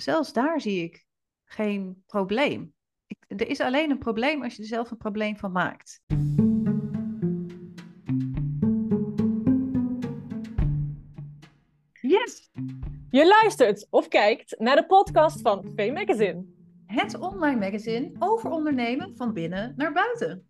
zelfs daar zie ik geen probleem. Ik, er is alleen een probleem als je er zelf een probleem van maakt. Yes! Je luistert of kijkt naar de podcast van V Magazine. Het online magazine over ondernemen van binnen naar buiten.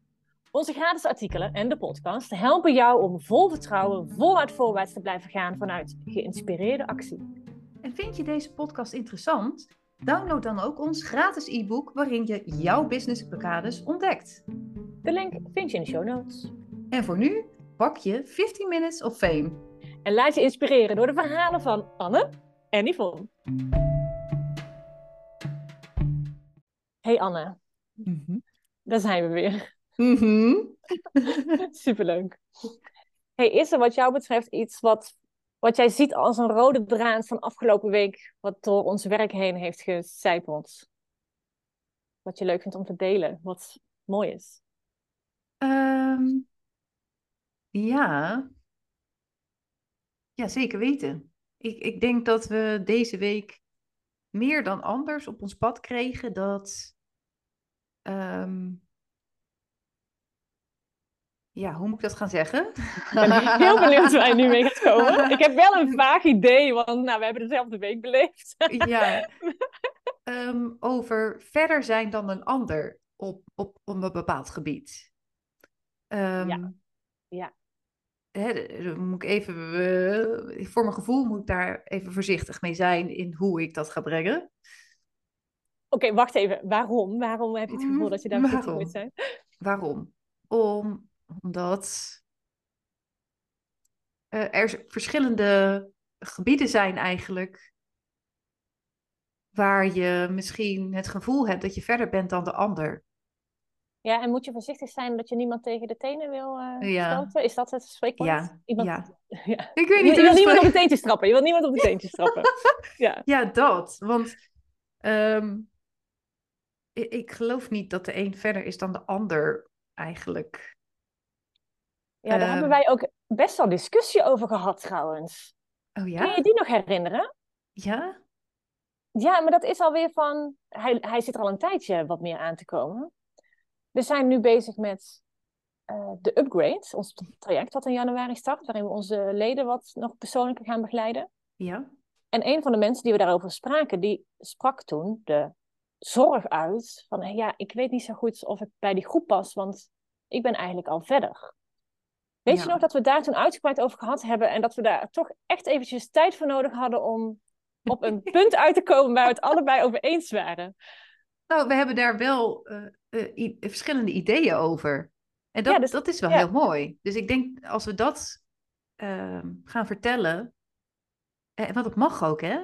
Onze gratis artikelen en de podcast helpen jou om vol vertrouwen, voluit voorwaarts te blijven gaan vanuit geïnspireerde actie. En vind je deze podcast interessant? Download dan ook ons gratis e-book waarin je jouw business blokkades ontdekt. De link vind je in de show notes. En voor nu pak je 15 minutes of fame. En laat je inspireren door de verhalen van Anne en Yvonne. Hey Anne, daar zijn we weer. Mhm. Superleuk. Hey, is er wat jou betreft iets wat, wat jij ziet als een rode draad van afgelopen week, wat door ons werk heen heeft gecijpeld? Wat je leuk vindt om te delen, wat mooi is? Ehm, ja. ja, zeker weten. Ik, ik denk dat we deze week meer dan anders op ons pad kregen dat. ehm, ja, hoe moet ik dat gaan zeggen? Ik ben heel benieuwd waar je nu mee gaat komen. Ik heb wel een vaag idee, want nou, we hebben dezelfde week beleefd. ja. Ehm, over verder zijn dan een ander op, op, op een bepaald gebied. Ehm, Ja. Ja. hè, moet ik even, eh, voor mijn gevoel moet ik daar even voorzichtig mee zijn in hoe ik dat ga brengen. Oké, wacht even. Waarom? Waarom heb je het gevoel dat je daar voorzichtig moet zijn? Waarom? Om, omdat eh, er verschillende gebieden zijn eigenlijk waar je misschien het gevoel hebt dat je verder bent dan de ander. Ja, en moet je voorzichtig zijn dat je niemand tegen de tenen wil eh Ja. stoten? Is dat het spreekwoord? Ja, Iemand... ja. ja. Ik weet Je, niet je hoe wil niemand op de teentjes trappen. Je wil niemand op de teentjes trappen. Ja. Ja, dat. Want ehm, ik, ik geloof niet dat de een verder is dan de ander eigenlijk. Ja, daar Ehm. hebben wij ook best wel discussie over gehad trouwens. Oh Kun ja? je die nog herinneren? Ja? Ja, maar dat is alweer van... Hij, hij zit er al een tijdje wat meer aan te komen. We zijn nu bezig met eh, de upgrade, ons traject wat in januari start, waarin we onze leden wat nog persoonlijker gaan begeleiden. Ja? En een van de mensen die we daarover spraken, die sprak toen de zorg uit van "Hé, ja, ik weet niet zo goed of ik bij die groep pas, want ik ben eigenlijk al verder. Weet je nog dat we daar toen uitgebreid over gehad hebben en dat we daar toch echt eventjes tijd voor nodig hadden om op een punt uit te komen waar we het allebei over eens waren? Nou, we hebben daar wel eh, eh, verschillende ideeën over. En dat, Ja, dus- dat is wel ja. heel mooi. Dus ik denk, als we dat ehm, gaan vertellen, eh, want dat mag ook, hè?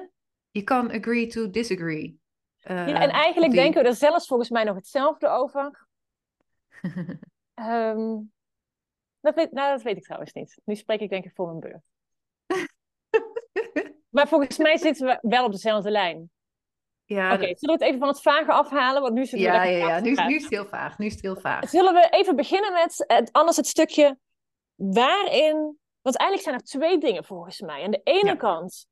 Je kan agree to disagree. Ja, en eigenlijk die- denken we er zelfs volgens mij nog hetzelfde over. Ehm, dat, weet, nou, dat weet ik trouwens niet. Nu spreek ik denk ik voor mijn beurt. Maar volgens mij zitten we wel op dezelfde lijn. ja, Oké, zullen we het even van het vage afhalen? Want nu ja, ja, ja. Nu, is het heel vaag. Nu is het heel vaag. Zullen we even beginnen met het, anders het stukje waarin... Want eigenlijk zijn er twee dingen volgens mij. Aan de ene Ja. kant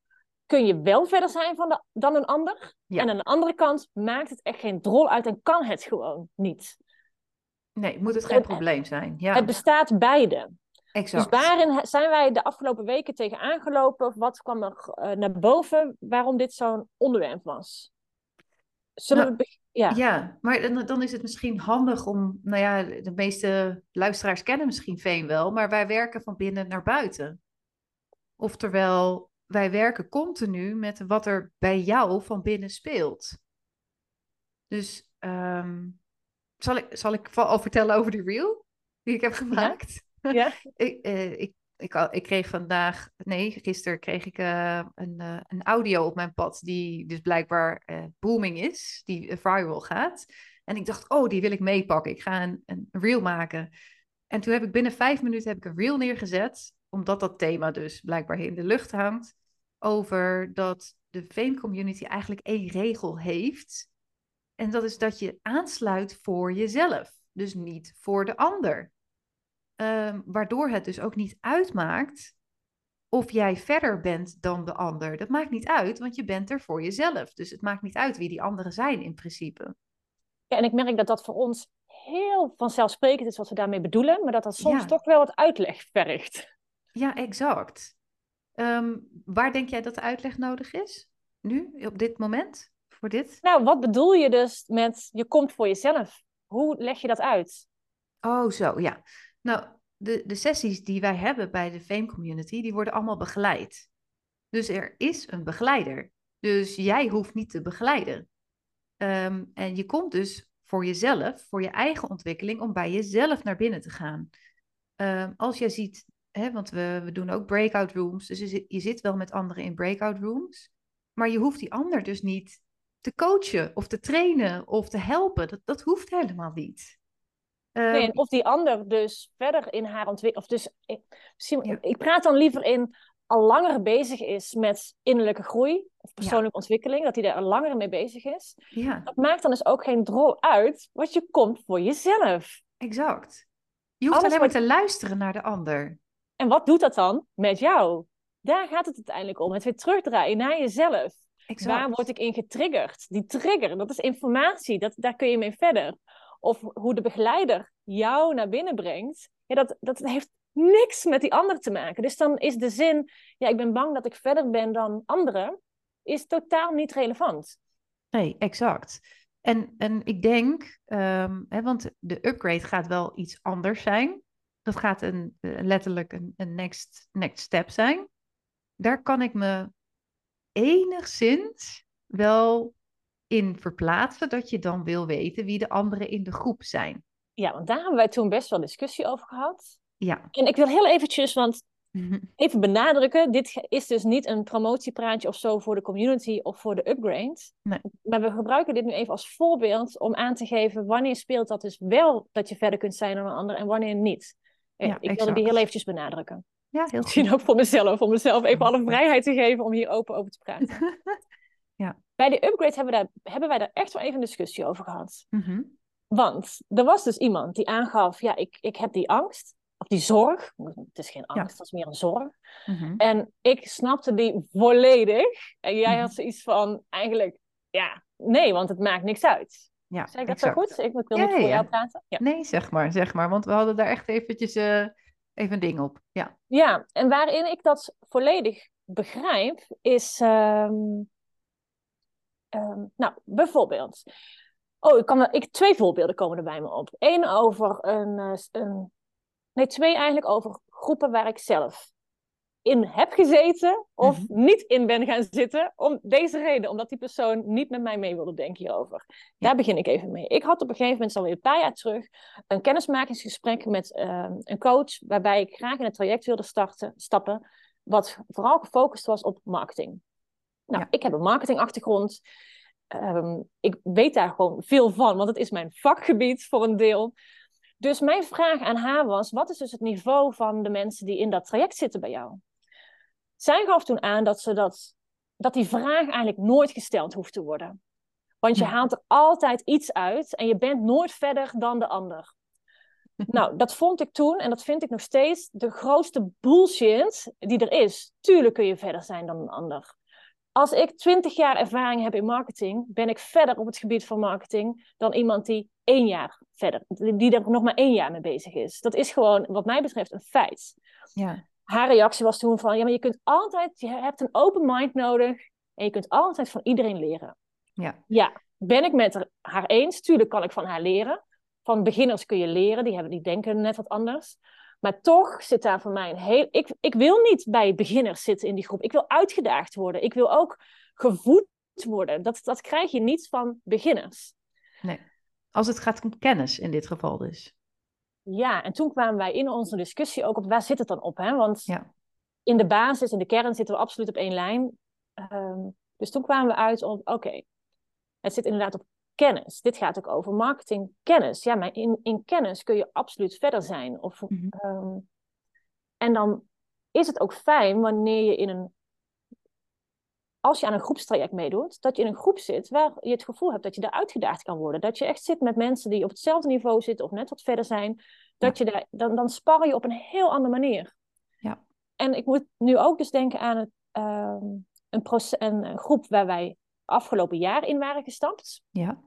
kun je wel verder zijn van de, dan een ander. Ja. En aan de andere kant maakt het echt geen drol uit en kan het gewoon niet. Nee, moet het geen probleem zijn. Ja, Het bestaat beide. exact. Dus waarin zijn wij de afgelopen weken tegen aangelopen? Wat kwam er eh, naar boven waarom dit zo'n onderwerp was? Zullen Nou, we ja. Ja, maar dan, dan is het misschien handig om, nou ja, de meeste luisteraars kennen misschien Veen wel, maar wij werken van binnen naar buiten. Oftewel, wij werken continu met wat er bij jou van binnen speelt. Dus ehm, zal ik, zal ik al vertellen over die reel die ik heb gemaakt? Ja? Ik, eh, ik, ik, al- ik kreeg vandaag, nee, gisteren kreeg ik eh, een, eh, een audio op mijn pad die dus blijkbaar booming is, die viral gaat. En ik dacht, oh, die wil ik meepakken. Ik ga een, een reel maken. En toen heb ik binnen vijf minuten heb ik een reel neergezet, omdat dat thema dus blijkbaar in de lucht hangt, over dat de Veen community eigenlijk één regel heeft. En dat is dat je aansluit voor jezelf, dus niet voor de ander. Ehm, waardoor het dus ook niet uitmaakt of jij verder bent dan de ander. Dat maakt niet uit, want je bent er voor jezelf. Dus het maakt niet uit wie die anderen zijn in principe. Ja, en ik merk dat dat voor ons heel vanzelfsprekend is wat we daarmee bedoelen, maar dat dat soms toch wel wat uitleg vergt. Ja, exact. Ehm, waar denk jij dat de uitleg nodig is? Nu, op dit moment? Voor dit? Nou, wat bedoel je dus met je komt voor jezelf? Hoe leg je dat uit? Oh, zo, ja. Nou, de, de sessies die wij hebben bij de Fame Community, die worden allemaal begeleid. Dus er is een begeleider. Dus jij hoeft niet te begeleiden. Ehm, en je komt dus voor jezelf, voor je eigen ontwikkeling, om bij jezelf naar binnen te gaan. Ehm, als jij ziet, hè, want we, we doen ook breakout rooms, dus je zit, je zit wel met anderen in breakout rooms, maar je hoeft die ander dus niet te coachen of te trainen of te helpen. Dat, dat hoeft helemaal niet. Nee, ehm, of die ander dus verder in haar ontwikkeling. Of dus, ik, ik praat dan liever in al langer bezig is met innerlijke groei of persoonlijke ontwikkeling, dat hij daar al langer mee bezig is. Ja. Dat maakt dan dus ook geen drol uit, want je komt voor jezelf. Exact. Je hoeft alleen maar te luisteren naar de ander. En wat doet dat dan met jou? Daar gaat het uiteindelijk om. Het weer terugdraaien naar jezelf. Exact. Waar word ik in getriggerd? Die trigger, dat is informatie. Dat, daar kun je mee verder. Of hoe de begeleider jou naar binnen brengt. Ja, dat, dat heeft niks met die ander te maken. Dus dan is de zin, ja, ik ben bang dat ik verder ben dan anderen, is totaal niet relevant. Nee, exact. En, en ik denk, um, hè, want de upgrade gaat wel iets anders zijn. Dat gaat een, letterlijk een, een next, next step zijn. Daar kan ik me enigszins wel in verplaatsen dat je dan wil weten wie de anderen in de groep zijn. Ja, want daar hebben wij toen best wel discussie over gehad. Ja. En ik wil heel eventjes, want even benadrukken, dit is dus niet een promotiepraatje of zo voor de community of voor de upgrade. Nee. Maar we gebruiken dit nu even als voorbeeld om aan te geven wanneer speelt dat dus wel dat je verder kunt zijn dan een ander en wanneer niet. Ja, ik wilde die heel eventjes benadrukken. Ja, heel Misschien ook voor mezelf, om mezelf even alle vrijheid te geven om hier open over te praten. ja. Bij de upgrade hebben, we daar, hebben wij daar echt wel even een discussie over gehad. Mm Want er was dus iemand die aangaf, ja, ik, ik heb die angst of die zorg. Het is geen angst, dat is meer een zorg. Mhm. En ik snapte die volledig. En jij Mhm. had zoiets van, eigenlijk, ja, nee, want het maakt niks uit. Ja, Zeg ik dat exact. zo goed? Ik, wil Ja, niet voor ja, jou praten. Ja. Nee, zeg maar, zeg maar. Want we hadden daar echt eventjes eh, even een ding op. Ja. ja, en waarin ik dat volledig begrijp, is... ehm, ehm, nou, bijvoorbeeld... Oh, ik kan ik, twee voorbeelden komen er bij me op. Eén over een, eh, een... Nee, twee eigenlijk over groepen waar ik zelf in heb gezeten of Mhm. niet in ben gaan zitten. Om deze reden, omdat die persoon niet met mij mee wilde denken hierover. Daar begin ik even mee. Ik had op een gegeven moment, alweer een paar jaar terug, een kennismakingsgesprek met eh, een coach, waarbij ik graag in het traject wilde starten, stappen, wat vooral gefocust was op marketing. Nou, Ja. ik heb een marketingachtergrond. Ehm, ik weet daar gewoon veel van, want het is mijn vakgebied voor een deel. Dus mijn vraag aan haar was: wat is dus het niveau van de mensen die in dat traject zitten bij jou? Zij gaf toen aan dat, ze dat, dat die vraag eigenlijk nooit gesteld hoeft te worden. Want je haalt er altijd iets uit en je bent nooit verder dan de ander. Nou, dat vond ik toen en dat vind ik nog steeds de grootste bullshit die er is. Tuurlijk kun je verder zijn dan een ander. Als ik twintig jaar ervaring heb in marketing, ben ik verder op het gebied van marketing dan iemand die één jaar verder, die er nog maar één jaar mee bezig is. Dat is gewoon, wat mij betreft, een feit. Ja. Haar reactie was toen van, ja, maar je kunt altijd, je hebt een open mind nodig en je kunt altijd van iedereen leren. Ja. Ja, ben ik met haar eens. Tuurlijk kan ik van haar leren. Van beginners kun je leren, die, hebben, die denken net wat anders. Maar toch zit daar voor mij een heel... Ik, ik wil niet bij beginners zitten in die groep. Ik wil uitgedaagd worden. Ik wil ook gevoed worden. Dat, dat krijg je niet van beginners. Nee. Als het gaat om kennis in dit geval dus. Ja, en toen kwamen wij in onze discussie ook op waar zit het dan op? Hè? Want Ja. in de basis, in de kern zitten we absoluut op één lijn. Ehm, dus toen kwamen we uit op, oké, het zit inderdaad op kennis. Dit gaat ook over marketing kennis. Ja, maar in, in kennis kun je absoluut verder zijn. Of, Mhm. ehm, en dan is het ook fijn wanneer je in een, als je aan een groepstraject meedoet, dat je in een groep zit waar je het gevoel hebt dat je daar uitgedaagd kan worden. Dat je echt zit met mensen die op hetzelfde niveau zitten of net wat verder zijn. Dat je daar, dan, dan sparren je op een heel andere manier. Ja. en ik moet nu ook dus denken aan het, ehm, een, proces, een, een groep waar wij afgelopen jaar in waren gestapt. Ja.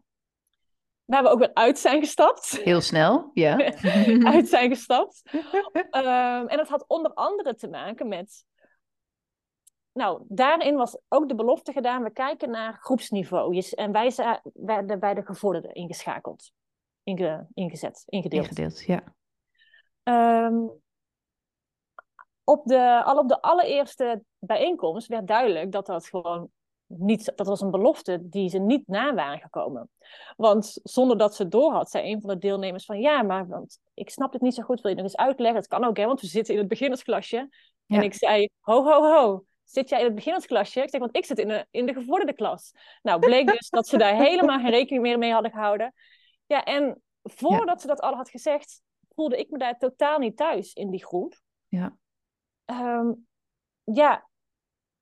Waar we ook weer uit zijn gestapt. Heel snel, ja. uit zijn gestapt. Ehm, en dat had onder andere te maken met. Nou, daarin was ook de belofte gedaan: we kijken naar groepsniveau. En wij werden bij de gevorderden ingeschakeld, inge, ingezet, ingedeeld. Ingedeeld, ja. Um, op de, al op de allereerste bijeenkomst werd duidelijk dat dat gewoon niet, dat was een belofte die ze niet na waren gekomen. Want zonder dat ze door had, zei een van de deelnemers van ja, maar want ik snap het niet zo goed, wil je nog eens uitleggen? Het kan ook, hè, want we zitten in het beginnersklasje. En ik zei, ho, ho, ho, zit jij in het beginnersklasje? Ik zeg, want ik zit in de, in de gevorderde klas. Nou, bleek dus dat ze daar helemaal geen rekening meer mee hadden gehouden. Ja, en voordat ze dat al had gezegd, voelde ik me daar totaal niet thuis in die groep. Ja. Um, ja,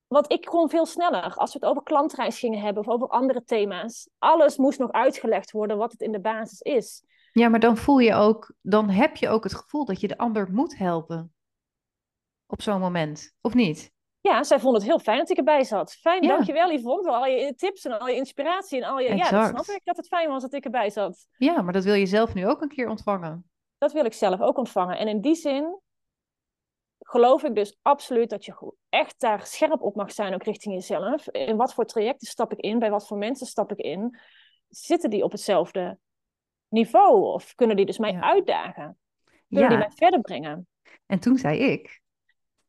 want ik kon veel sneller. Als we het over klantreis gingen hebben of over andere thema's. Alles moest nog uitgelegd worden wat het in de basis is. Ja, maar dan voel je ook, dan heb je ook het gevoel dat je de ander moet helpen. Op zo'n moment, of niet? Ja, zij vond het heel fijn dat ik erbij zat. Fijn, ja. dankjewel Yvonne voor al je tips en al je inspiratie en al je... Ja, dat snap ik dat het fijn was dat ik erbij zat. Ja, maar dat wil je zelf nu ook een keer ontvangen. Dat wil ik zelf ook ontvangen. En in die zin geloof ik dus absoluut dat je echt daar scherp op mag zijn, ook richting jezelf. In wat voor trajecten stap ik in? Bij wat voor mensen stap ik in? Zitten die op hetzelfde niveau? Of kunnen die dus mij uitdagen? Kunnen die mij verder brengen? En toen zei ik,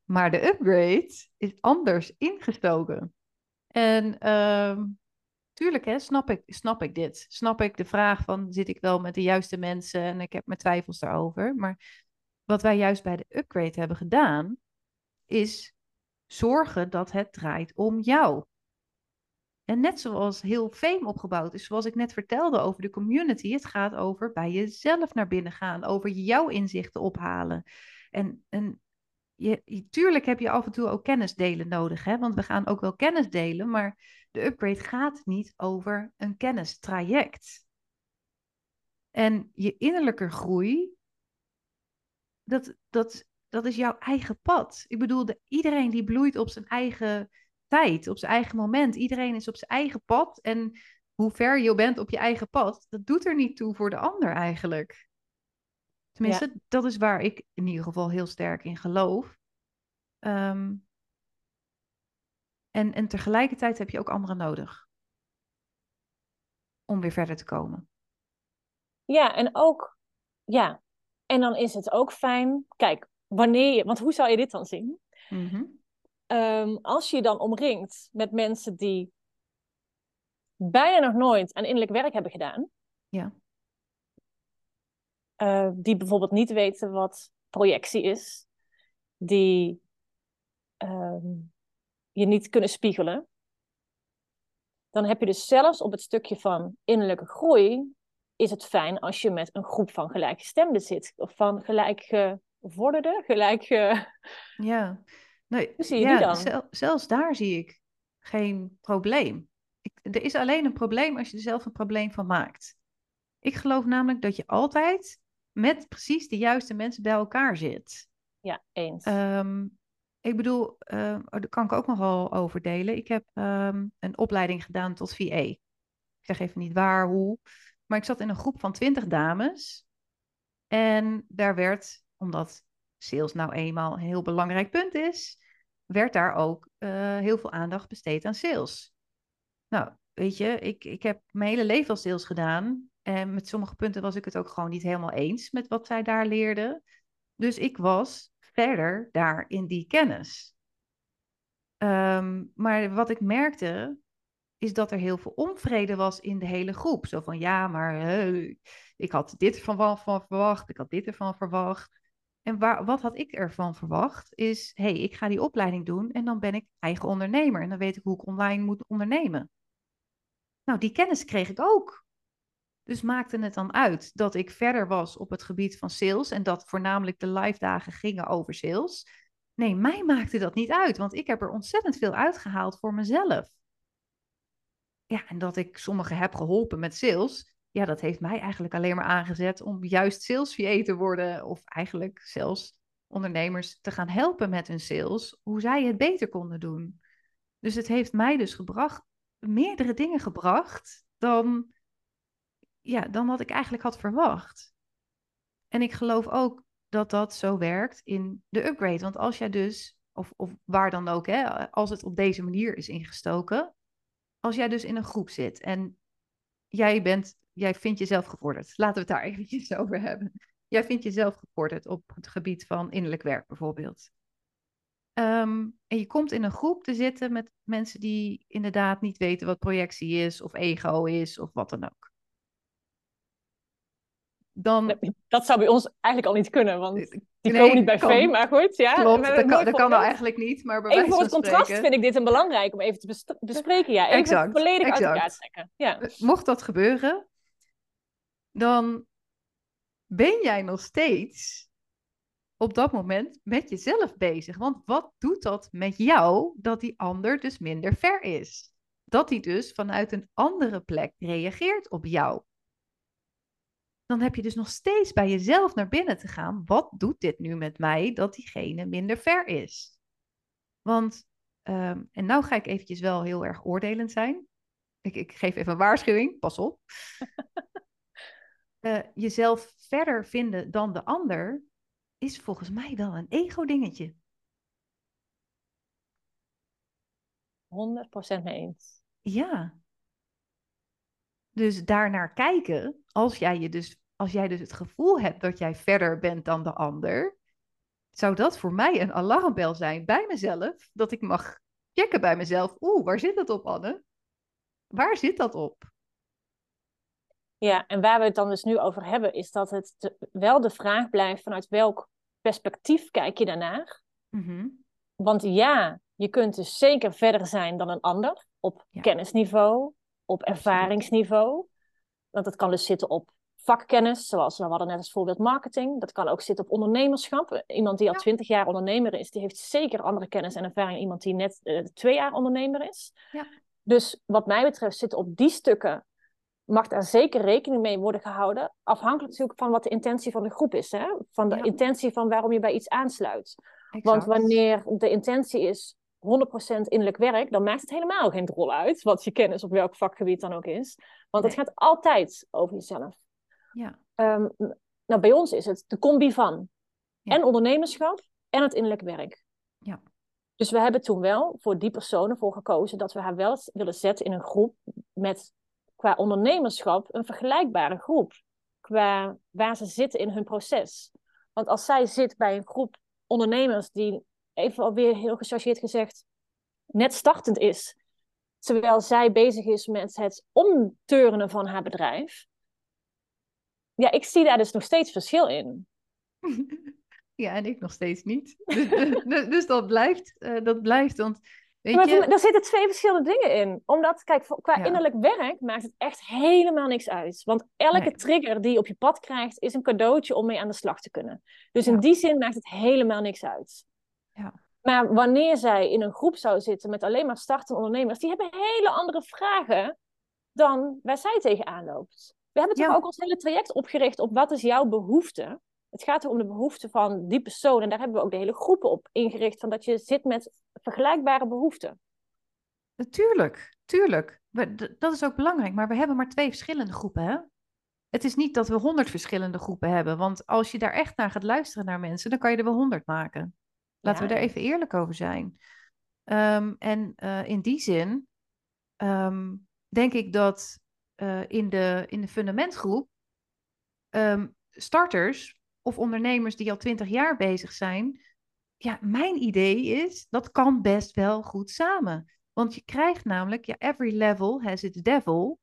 maar de upgrade is anders ingestoken. En um, tuurlijk hè, snap, ik, snap ik dit. Snap ik de vraag van, zit ik wel met de juiste mensen? En ik heb mijn twijfels daarover. Maar wat wij juist bij de upgrade hebben gedaan, is zorgen dat het draait om jou. En net zoals heel Fame opgebouwd is, zoals ik net vertelde over de community, het gaat over bij jezelf naar binnen gaan, over jouw inzichten ophalen. En, en je, tuurlijk heb je af en toe ook kennis delen nodig, hè? want we gaan ook wel kennis delen, maar de upgrade gaat niet over een kennistraject. En je innerlijke groei dat, dat, dat is jouw eigen pad. Ik bedoel, de, iedereen die bloeit op zijn eigen tijd, op zijn eigen moment. Iedereen is op zijn eigen pad. En hoe ver je bent op je eigen pad, dat doet er niet toe voor de ander eigenlijk. Tenminste, dat is waar ik in ieder geval heel sterk in geloof. Ehm, en, en tegelijkertijd heb je ook anderen nodig. Om weer verder te komen. Ja, en ook, ja, en dan is het ook fijn, kijk, wanneer je, want hoe zou je dit dan zien? Mhm. Ehm, als je je dan omringt met mensen die bijna nog nooit aan innerlijk werk hebben gedaan. Ja. Uh, die bijvoorbeeld niet weten wat projectie is. Die uh, je niet kunnen spiegelen. Dan heb je dus zelfs op het stukje van innerlijke groei is het fijn als je met een groep van gelijkgestemden zit. Of van gelijkgevorderden, gelijk... Ja. Nee, Hoe zie je ja, die dan? zelfs daar zie ik geen probleem. Ik, er is alleen een probleem als je er zelf een probleem van maakt. Ik geloof namelijk dat je altijd met precies de juiste mensen bij elkaar zit. Ja, eens. Ehm, ik bedoel, uh, daar kan ik ook nogal over delen. Ik heb um, een opleiding gedaan tot VA. Ik zeg even niet waar, hoe. Maar ik zat in een groep van twintig dames. En daar werd, omdat sales nou eenmaal een heel belangrijk punt is, werd daar ook uh, heel veel aandacht besteed aan sales. Nou, weet je, ik, ik heb mijn hele leven al sales gedaan. En met sommige punten was ik het ook gewoon niet helemaal eens met wat zij daar leerden. Dus ik was verder daar in die kennis. Um, maar wat ik merkte, is dat er heel veel onvrede was in de hele groep. Zo van ja, maar ik had dit ervan van verwacht, ik had dit ervan verwacht. En waar, wat had ik ervan verwacht is, hé, hey, ik ga die opleiding doen en dan ben ik eigen ondernemer en dan weet ik hoe ik online moet ondernemen. Nou, die kennis kreeg ik ook. Dus maakte het dan uit dat ik verder was op het gebied van sales en dat voornamelijk de live dagen gingen over sales. Nee, mij maakte dat niet uit, want ik heb er ontzettend veel uitgehaald voor mezelf. Ja, en dat ik sommigen heb geholpen met sales, ja, dat heeft mij eigenlijk alleen maar aangezet om juist sales VA te worden. Of eigenlijk zelfs ondernemers te gaan helpen met hun sales, hoe zij het beter konden doen. Dus het heeft mij dus gebracht, meerdere dingen gebracht dan, ja, dan wat ik eigenlijk had verwacht. En ik geloof ook dat dat zo werkt in de upgrade. Want als jij dus, of, of waar dan ook, hè, als het op deze manier is ingestoken, als jij dus in een groep zit en jij bent, jij vindt jezelf gevorderd. Laten we het daar eventjes over hebben. Jij vindt jezelf gevorderd op het gebied van innerlijk werk bijvoorbeeld. Ehm, en je komt in een groep te zitten met mensen die inderdaad niet weten wat projectie is, of ego is, of wat dan ook. Dan... Dat zou bij ons eigenlijk al niet kunnen, want die nee, komen niet bij kan, maar goed. Ja, klopt, dat, kan, dat kan nou eigenlijk niet, maar bij Even voor het contrast vind ik dit een belangrijk om even te bespreken. Ja, even exact, volledig exact. uit elkaar trekken. Ja. Mocht dat gebeuren, dan ben jij nog steeds op dat moment met jezelf bezig. Want wat doet dat met jou dat die ander dus minder ver is? Dat hij dus vanuit een andere plek reageert op jou. Dan heb je dus nog steeds bij jezelf naar binnen te gaan. Wat doet dit nu met mij dat diegene minder ver is? Want, ehm, en nou ga ik eventjes wel heel erg oordelend zijn. Ik, ik geef even een waarschuwing, pas op. uh, jezelf verder vinden dan de ander is volgens mij wel een ego-dingetje. 100% mee eens. Ja. Dus daarnaar kijken, als jij, je dus, als jij dus het gevoel hebt dat jij verder bent dan de ander, zou dat voor mij een alarmbel zijn bij mezelf, dat ik mag checken bij mezelf, oeh, waar zit dat op, Anne? Waar zit dat op? Ja, en waar we het dan dus nu over hebben, is dat het wel de vraag blijft vanuit welk perspectief kijk je daarnaar. Mhm. Want ja, je kunt dus zeker verder zijn dan een ander op kennisniveau, op ervaringsniveau. Want dat kan dus zitten op vakkennis, zoals we hadden net als voorbeeld marketing. Dat kan ook zitten op ondernemerschap. Iemand die al twintig jaar ondernemer is, die heeft zeker andere kennis en ervaring dan iemand die net uh, twee jaar ondernemer is. Ja. Dus wat mij betreft zitten op die stukken mag daar zeker rekening mee worden gehouden. Afhankelijk natuurlijk van wat de intentie van de groep is. Hè? Van de intentie van waarom je bij iets aansluit. Want wanneer de intentie is 100% innerlijk werk, dan maakt het helemaal geen rol uit wat je kennis op welk vakgebied dan ook is. Want het gaat altijd over jezelf. Ja. Um, nou, bij ons is het de combi van en ondernemerschap en het innerlijk werk. Ja. Dus we hebben toen wel voor die personen voor gekozen dat we haar wel willen zetten in een groep met qua ondernemerschap een vergelijkbare groep. Qua waar ze zitten in hun proces. Want als zij zit bij een groep ondernemers die, even alweer heel gechargeerd gezegd, net startend is. Terwijl zij bezig is met het omturnen van haar bedrijf. Ja, ik zie daar dus nog steeds verschil in. Ja, en ik nog steeds niet. Dus, dus, dus dat blijft, uh, dat blijft. Want maar er zitten twee verschillende dingen in. Omdat, kijk, qua innerlijk werk maakt het echt helemaal niks uit. Want elke trigger die je op je pad krijgt, is een cadeautje om mee aan de slag te kunnen. Dus in die zin maakt het helemaal niks uit. Ja. Maar wanneer zij in een groep zou zitten met alleen maar startende ondernemers, die hebben hele andere vragen dan waar zij tegenaan loopt. We hebben toch ook ons hele traject opgericht op wat is jouw behoefte? Het gaat er om de behoeften van die persoon. En daar hebben we ook de hele groepen op ingericht. Van dat je zit met vergelijkbare behoeften. Natuurlijk, tuurlijk. Dat is ook belangrijk. Maar we hebben maar twee verschillende groepen. Hè? Het is niet dat we honderd verschillende groepen hebben. Want als je daar echt naar gaat luisteren naar mensen, dan kan je er wel honderd maken. Laten we daar even eerlijk over zijn. Ehm, en uh, in die zin um, denk ik dat uh, in, de, in de fundamentgroep um, starters of ondernemers die al twintig jaar bezig zijn. Ja, mijn idee is, dat kan best wel goed samen. Want je krijgt namelijk, ja, every level has its devil.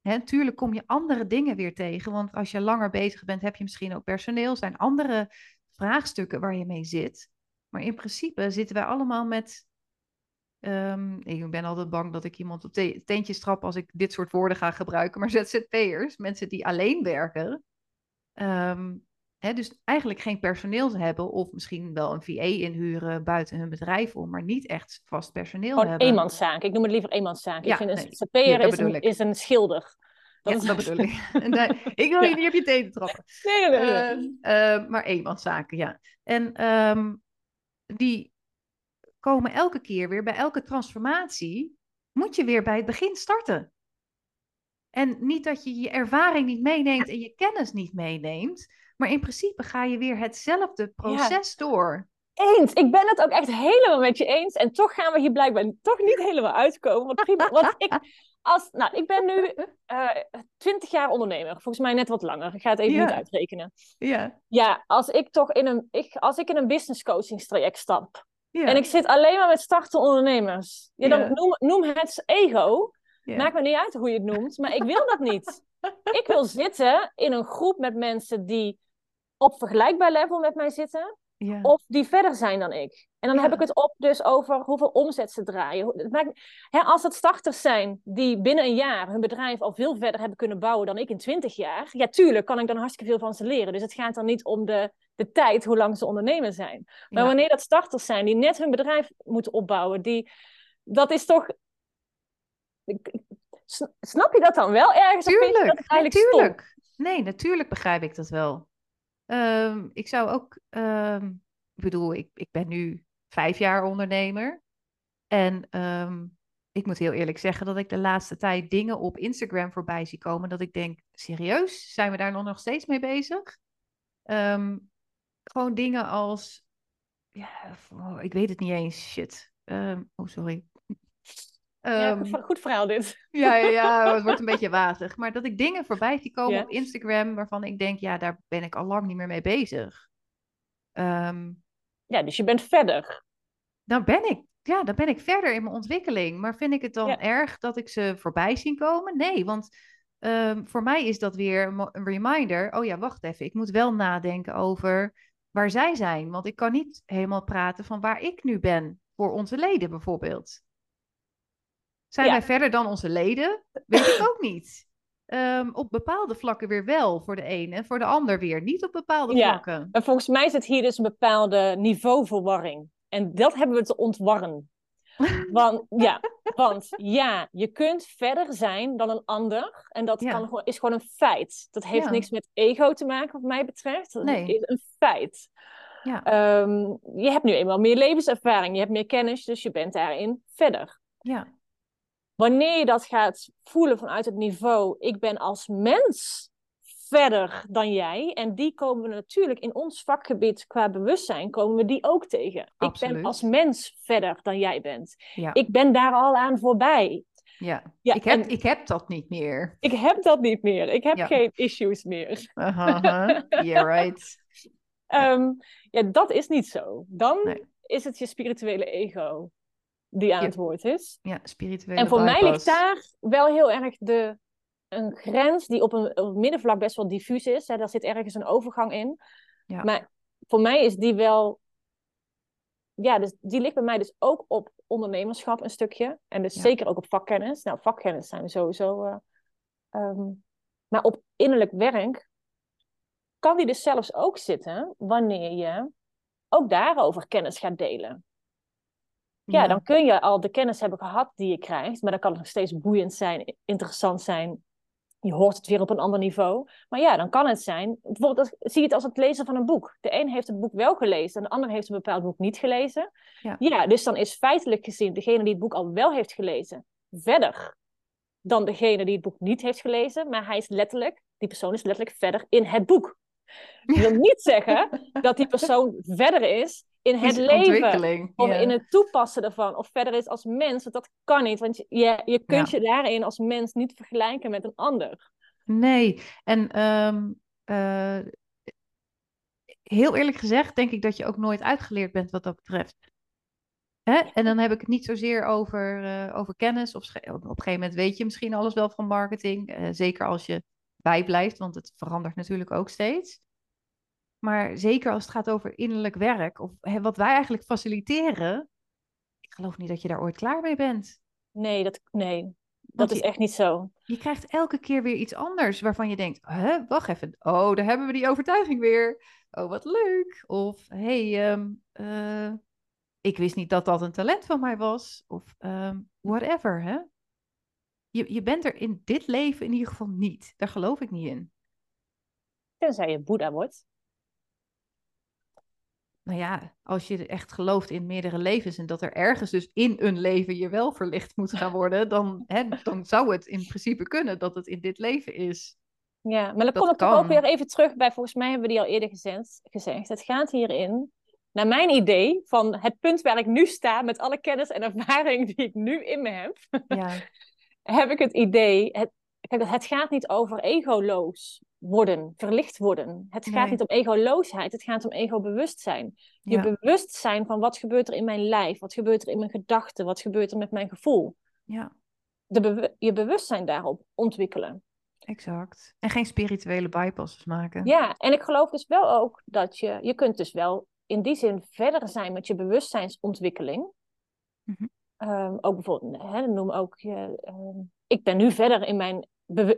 Hè, tuurlijk kom je andere dingen weer tegen, want als je langer bezig bent, heb je misschien ook personeel, zijn andere vraagstukken waar je mee zit. Maar in principe zitten wij allemaal met. Um, ik ben altijd bang dat ik iemand op te teentjes trap als ik dit soort woorden ga gebruiken. Maar ZZP'ers, mensen die alleen werken, um, dus eigenlijk geen personeel hebben of misschien wel een VA inhuren buiten hun bedrijf om, maar niet echt vast personeel Gewoon hebben. eenmanszaak. Ik noem het liever eenmanszaak. Ja, ik vind een ZZP'er is, een, is een schilder. Dat ja, is- dat bedoel ik. Ik wil je Ja. niet op je tenen trappen. Nee, nee, nee. nee. Eh, maar eenmanszaken, ja. En ehm, die komen elke keer weer bij elke transformatie, moet je weer bij het begin starten. En niet dat je je ervaring niet meeneemt en je kennis niet meeneemt, maar in principe ga je weer hetzelfde proces door. Eens. Ik ben het ook echt helemaal met je eens. En toch gaan we hier blijkbaar toch niet helemaal uitkomen. Want, prima, want ik, als, nou, ik ben nu twintig jaar ondernemer. Volgens mij net wat langer. Ik ga het even niet uitrekenen. Ja, Ja, als ik toch in een, ik, als ik in een business coachingstraject stap. ja, En ik zit alleen maar met startende ondernemers. Ja, dan noem, noem het ego. Maakt me niet uit hoe je het noemt. Maar ik wil dat niet. ik wil zitten in een groep met mensen die op vergelijkbaar level met mij zitten ja. of die verder zijn dan ik. En dan Ja. heb ik het op dus over hoeveel omzet ze draaien. Hoe- Het maakt, hè, als het starters zijn die binnen een jaar hun bedrijf al veel verder hebben kunnen bouwen dan ik in twintig jaar. Ja, tuurlijk kan ik dan hartstikke veel van ze leren. Dus het gaat dan niet om de, de tijd, hoe lang ze ondernemer zijn. Maar Ja. wanneer dat starters zijn die net hun bedrijf moeten opbouwen, die, dat is toch... Snap je dat dan wel ergens? Of vind je dat Tuurlijk, natuurlijk. Nee, natuurlijk begrijp ik dat wel. Ehm, ik zou ook, ehm, ik bedoel, ik, ik ben nu vijf jaar ondernemer. En ehm, ik moet heel eerlijk zeggen dat ik de laatste tijd dingen op Instagram voorbij zie komen. Dat ik denk, serieus, zijn we daar nog, steeds mee bezig? Gewoon dingen als, ja, oh, ik weet het niet eens, shit. Oh, sorry. Ja, Ehm, goed, goed verhaal dit. ja, ja, ja, het wordt een beetje wazig. Maar dat ik dingen voorbij zie komen Ja. op Instagram waarvan ik denk, ja, daar ben ik al lang niet meer mee bezig. Ehm, Ja, dus je bent verder. dan ben ik, ja, dan ben ik verder in mijn ontwikkeling. Maar vind ik het dan Ja. erg dat ik ze voorbij zie komen? Nee, want ehm, voor mij is dat weer een reminder. Oh ja, wacht even. Ik moet wel nadenken over waar zij zijn. Want ik kan niet helemaal praten van waar ik nu ben voor onze leden bijvoorbeeld. Zijn Ja. wij verder dan onze leden? Weet ik ook niet. Ehm, op bepaalde vlakken weer wel voor de een en voor de ander weer niet op bepaalde Ja. vlakken. En volgens mij zit hier dus een bepaalde niveauverwarring. En dat hebben we te ontwarren. Want ja, want ja, je kunt verder zijn dan een ander. En dat Ja. kan, gewoon- is gewoon een feit. Dat heeft Ja. niks met ego te maken, wat mij betreft. Dat Nee. is een feit. Ja, Ehm, je hebt nu eenmaal meer levenservaring, je hebt meer kennis, dus je bent daarin verder. ja, Wanneer je dat gaat voelen vanuit het niveau, ik ben als mens verder dan jij. En die komen we natuurlijk in ons vakgebied qua bewustzijn, komen we die ook tegen. Ik ben als mens verder dan jij bent. ja, Ik ben daar al aan voorbij. ja. Ja, ik, heb, ik heb dat niet meer. Ik heb dat niet meer. Ik heb Ja. geen issues meer. Aha, aha. Yeah, right. Ehm, ja, dat is niet zo. Dan Nee. is het je spirituele ego die aan Ja. het woord is. Ja, spirituele En voor mij ligt daar wel heel erg de, een grens die op, een, op middenvlak best wel diffuus is. Hè. Daar zit ergens een overgang in. Ja. Maar voor mij is die wel... Ja, dus die ligt bij mij dus ook op ondernemerschap een stukje. En dus Ja. zeker ook op vakkennis. Nou, vakkennis zijn we sowieso... eh, ehm, maar op innerlijk werk kan die dus zelfs ook zitten wanneer je ook daarover kennis gaat delen. Ja, dan kun je al de kennis hebben gehad die je krijgt, maar dan kan het nog steeds boeiend zijn, interessant zijn. Je hoort het weer op een ander niveau. Maar ja, dan kan het zijn. Bijvoorbeeld, als, zie je het als het lezen van een boek. De een heeft het boek wel gelezen en de ander heeft een bepaald boek niet gelezen. Ja. dus dan is feitelijk gezien degene die het boek al wel heeft gelezen verder dan degene die het boek niet heeft gelezen. Maar hij is letterlijk, die persoon is letterlijk verder in het boek. Dat wil niet zeggen dat die persoon verder is in het leven. Of in het toepassen ervan. Of verder is als mens. Want dat kan niet. Want je, je, kunt je daarin als mens niet vergelijken met een ander. Nee, en ehm, eh, heel eerlijk gezegd denk ik dat je ook nooit uitgeleerd bent wat dat betreft. Hè? En dan heb ik het niet zozeer over, eh, over kennis. Of op een gegeven moment weet je misschien alles wel van marketing. eh, zeker als je bijblijft, want het verandert natuurlijk ook steeds. Maar zeker als het gaat over innerlijk werk, of hè, wat wij eigenlijk faciliteren. Ik geloof niet dat je daar ooit klaar mee bent. Nee, dat, nee, dat is echt niet zo. Je krijgt elke keer weer iets anders waarvan je denkt, hè, wacht even, oh, daar hebben we die overtuiging weer. Oh, wat leuk. Of, hey, ehm, eh, ik wist niet dat dat een talent van mij was. Of ehm, whatever, hè. je, je bent er in dit leven in ieder geval niet. Daar geloof ik niet in. Tenzij je Boeddha wordt. Nou ja, als je echt gelooft in meerdere levens en dat er ergens dus in een leven je wel verlicht moet gaan worden, dan, hè, dan zou het in principe kunnen dat het in dit leven is. Ja, maar dan kom ik ook weer even terug bij, volgens mij hebben we die al eerder gezegd. gezegd. Het gaat hierin, naar mijn idee, van het punt waar ik nu sta met alle kennis en ervaring die ik nu in me heb, Ja, heb ik het idee, het, kijk, het gaat niet over egoloos worden, verlicht worden. Het gaat Nee. niet om egoloosheid, het gaat om ego-bewustzijn. Je ja, bewustzijn van wat gebeurt er in mijn lijf, wat gebeurt er in mijn gedachten, wat gebeurt er met mijn gevoel. ja, De je bewustzijn daarop ontwikkelen. exact. En geen spirituele bypasses maken. Ja, en ik geloof dus wel ook dat je, je kunt dus wel in die zin verder zijn met je bewustzijnsontwikkeling. Mhm. Ehm, ook bijvoorbeeld, hè, noem ook je, ehm, ik ben nu verder in mijn,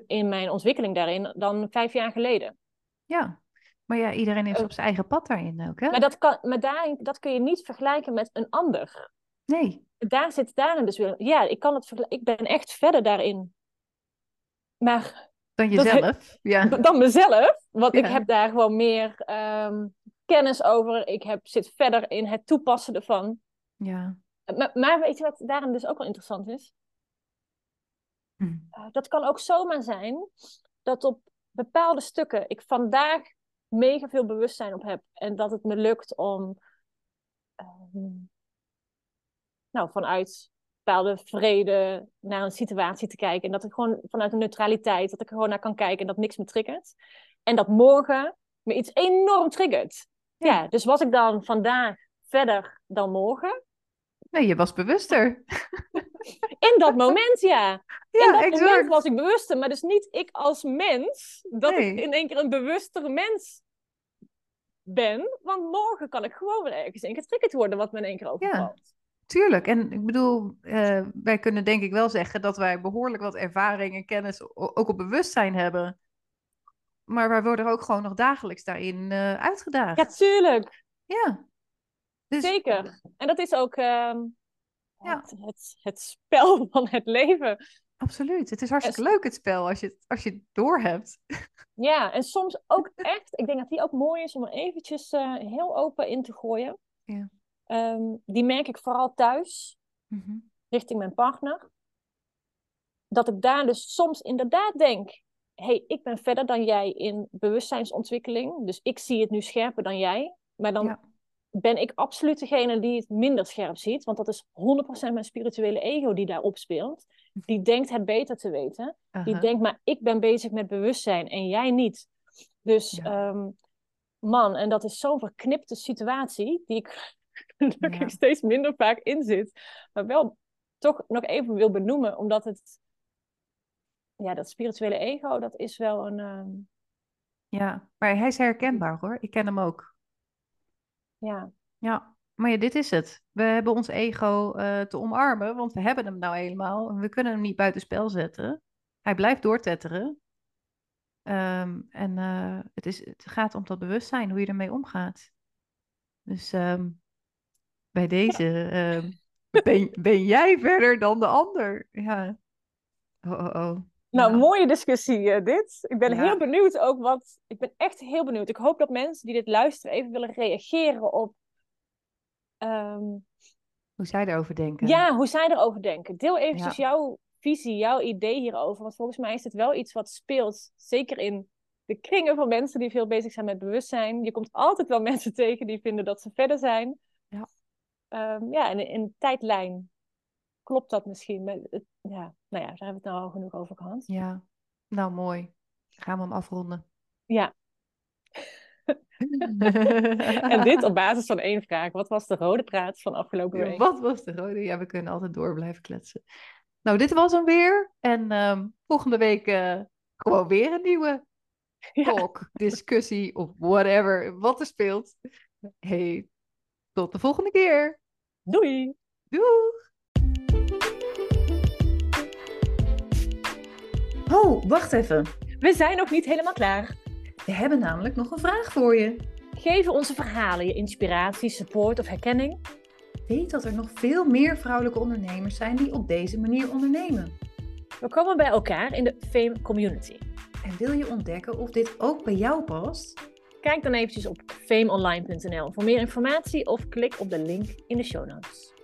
in mijn ontwikkeling daarin dan vijf jaar geleden. Ja. Maar ja, iedereen is Eh, op zijn eigen pad daarin ook, hè? Maar, dat, kan, maar daarin, dat kun je niet vergelijken met een ander. Nee. Daar zit daarin dus weer, ja, ik, kan het ik ben echt verder daarin. Maar Dan Dat jezelf. Ja. dan mezelf. Want ik heb daar gewoon meer ehm, kennis over. Ik heb, zit verder in het toepassen ervan. Ja. Maar, maar weet je wat daarin dus ook wel interessant is? Hm. Eh, dat kan ook zomaar zijn dat op bepaalde stukken ik vandaag mega veel bewustzijn op heb. En dat het me lukt om ehm, nou, vanuit bepaalde vrede naar een situatie te kijken. En dat ik gewoon vanuit een neutraliteit, dat ik er gewoon naar kan kijken en dat niks me triggert. En dat morgen me iets enorm triggert. Ja. Ja, dus was ik dan vandaag verder dan morgen? Nee, je was bewuster. In dat moment, ja. in dat moment was ik bewuster, maar dus niet ik als mens, dat Nee. ik in één keer een bewustere mens ben. Want morgen kan ik gewoon weer ergens in getriggerd worden wat me in één keer overvalt. Tuurlijk. En ik bedoel, eh, wij kunnen denk ik wel zeggen dat wij behoorlijk wat ervaring en kennis ook op bewustzijn hebben. Maar wij worden ook gewoon nog dagelijks daarin eh, uitgedaagd. Ja, tuurlijk. Ja. Dus, Zeker. En dat is ook ehm, Ja. het, het, het spel van het leven. Absoluut. Het is hartstikke En- leuk het spel als je, het- als je het doorhebt. Ja, en soms ook echt, ik denk dat die ook mooi is om er eventjes eh, heel open in te gooien. Ja. Ehm, die merk ik vooral thuis. Mhm. richting mijn partner. Dat ik daar dus soms inderdaad denk: hey, ik ben verder dan jij in bewustzijnsontwikkeling. Dus ik zie het nu scherper dan jij. Maar dan Ja. Ben ik absoluut degene die het minder scherp ziet. Want dat is 100% mijn spirituele ego die daarop speelt. Die denkt het beter te weten. Die denkt, maar ik ben bezig met bewustzijn en jij niet. Dus Ja. ehm, man, en dat is zo'n verknipte situatie die ik gelukkig Ja. steeds minder vaak in zit. Maar wel toch nog even wil benoemen, omdat het, ja, dat spirituele ego, dat is wel een, ehm, Ja, maar hij is herkenbaar hoor. Ik ken hem ook. Ja, Ja, maar ja, dit is het. We hebben ons ego eh, te omarmen, want we hebben hem nou. En we kunnen hem niet buitenspel zetten. Hij blijft doortetteren. Ehm, en eh, het, is, het gaat om dat bewustzijn, hoe je ermee omgaat. Dus ehm, bij deze ehm, ben, ben jij verder dan de ander. Ja. Oh, oh, oh. Nou, Ja. mooie discussie eh, dit. Ik ben Ja. heel benieuwd ook wat... Ik ben echt heel benieuwd. Ik hoop dat mensen die dit luisteren even willen reageren op... ehm, Hoe zij erover denken. ja, hoe zij erover denken. Deel eventjes Ja. jouw visie, jouw idee hierover. Want volgens mij is dit wel iets wat speelt. Zeker in de kringen van mensen die veel bezig zijn met bewustzijn. Je komt altijd wel mensen tegen die vinden dat ze verder zijn. Ja. Ehm, ja, en in een tijdlijn klopt dat misschien. Ja, nou ja, daar hebben we het nou al genoeg over gehad. Ja, nou mooi. Gaan we hem afronden. Ja, en dit op basis van één vraag. Wat was de rode draad van afgelopen Ja, week? wat was de rode? Ja, we kunnen altijd door blijven kletsen. Nou, dit was hem weer. En ehm, volgende week eh, gewoon weer een nieuwe Ja. talk, discussie of whatever, wat er speelt. Hey, tot de volgende keer. Doei! Doeg! Oh, wacht even. We zijn nog niet helemaal klaar. We hebben namelijk nog een vraag voor je. Geef onze verhalen je inspiratie, support of herkenning. Weet dat er nog veel meer vrouwelijke ondernemers zijn die op deze manier ondernemen. We komen bij elkaar in de Fame Community. En wil je ontdekken of dit ook bij jou past? Kijk dan eventjes op fameonline.nl voor meer informatie of klik op de link in de show notes.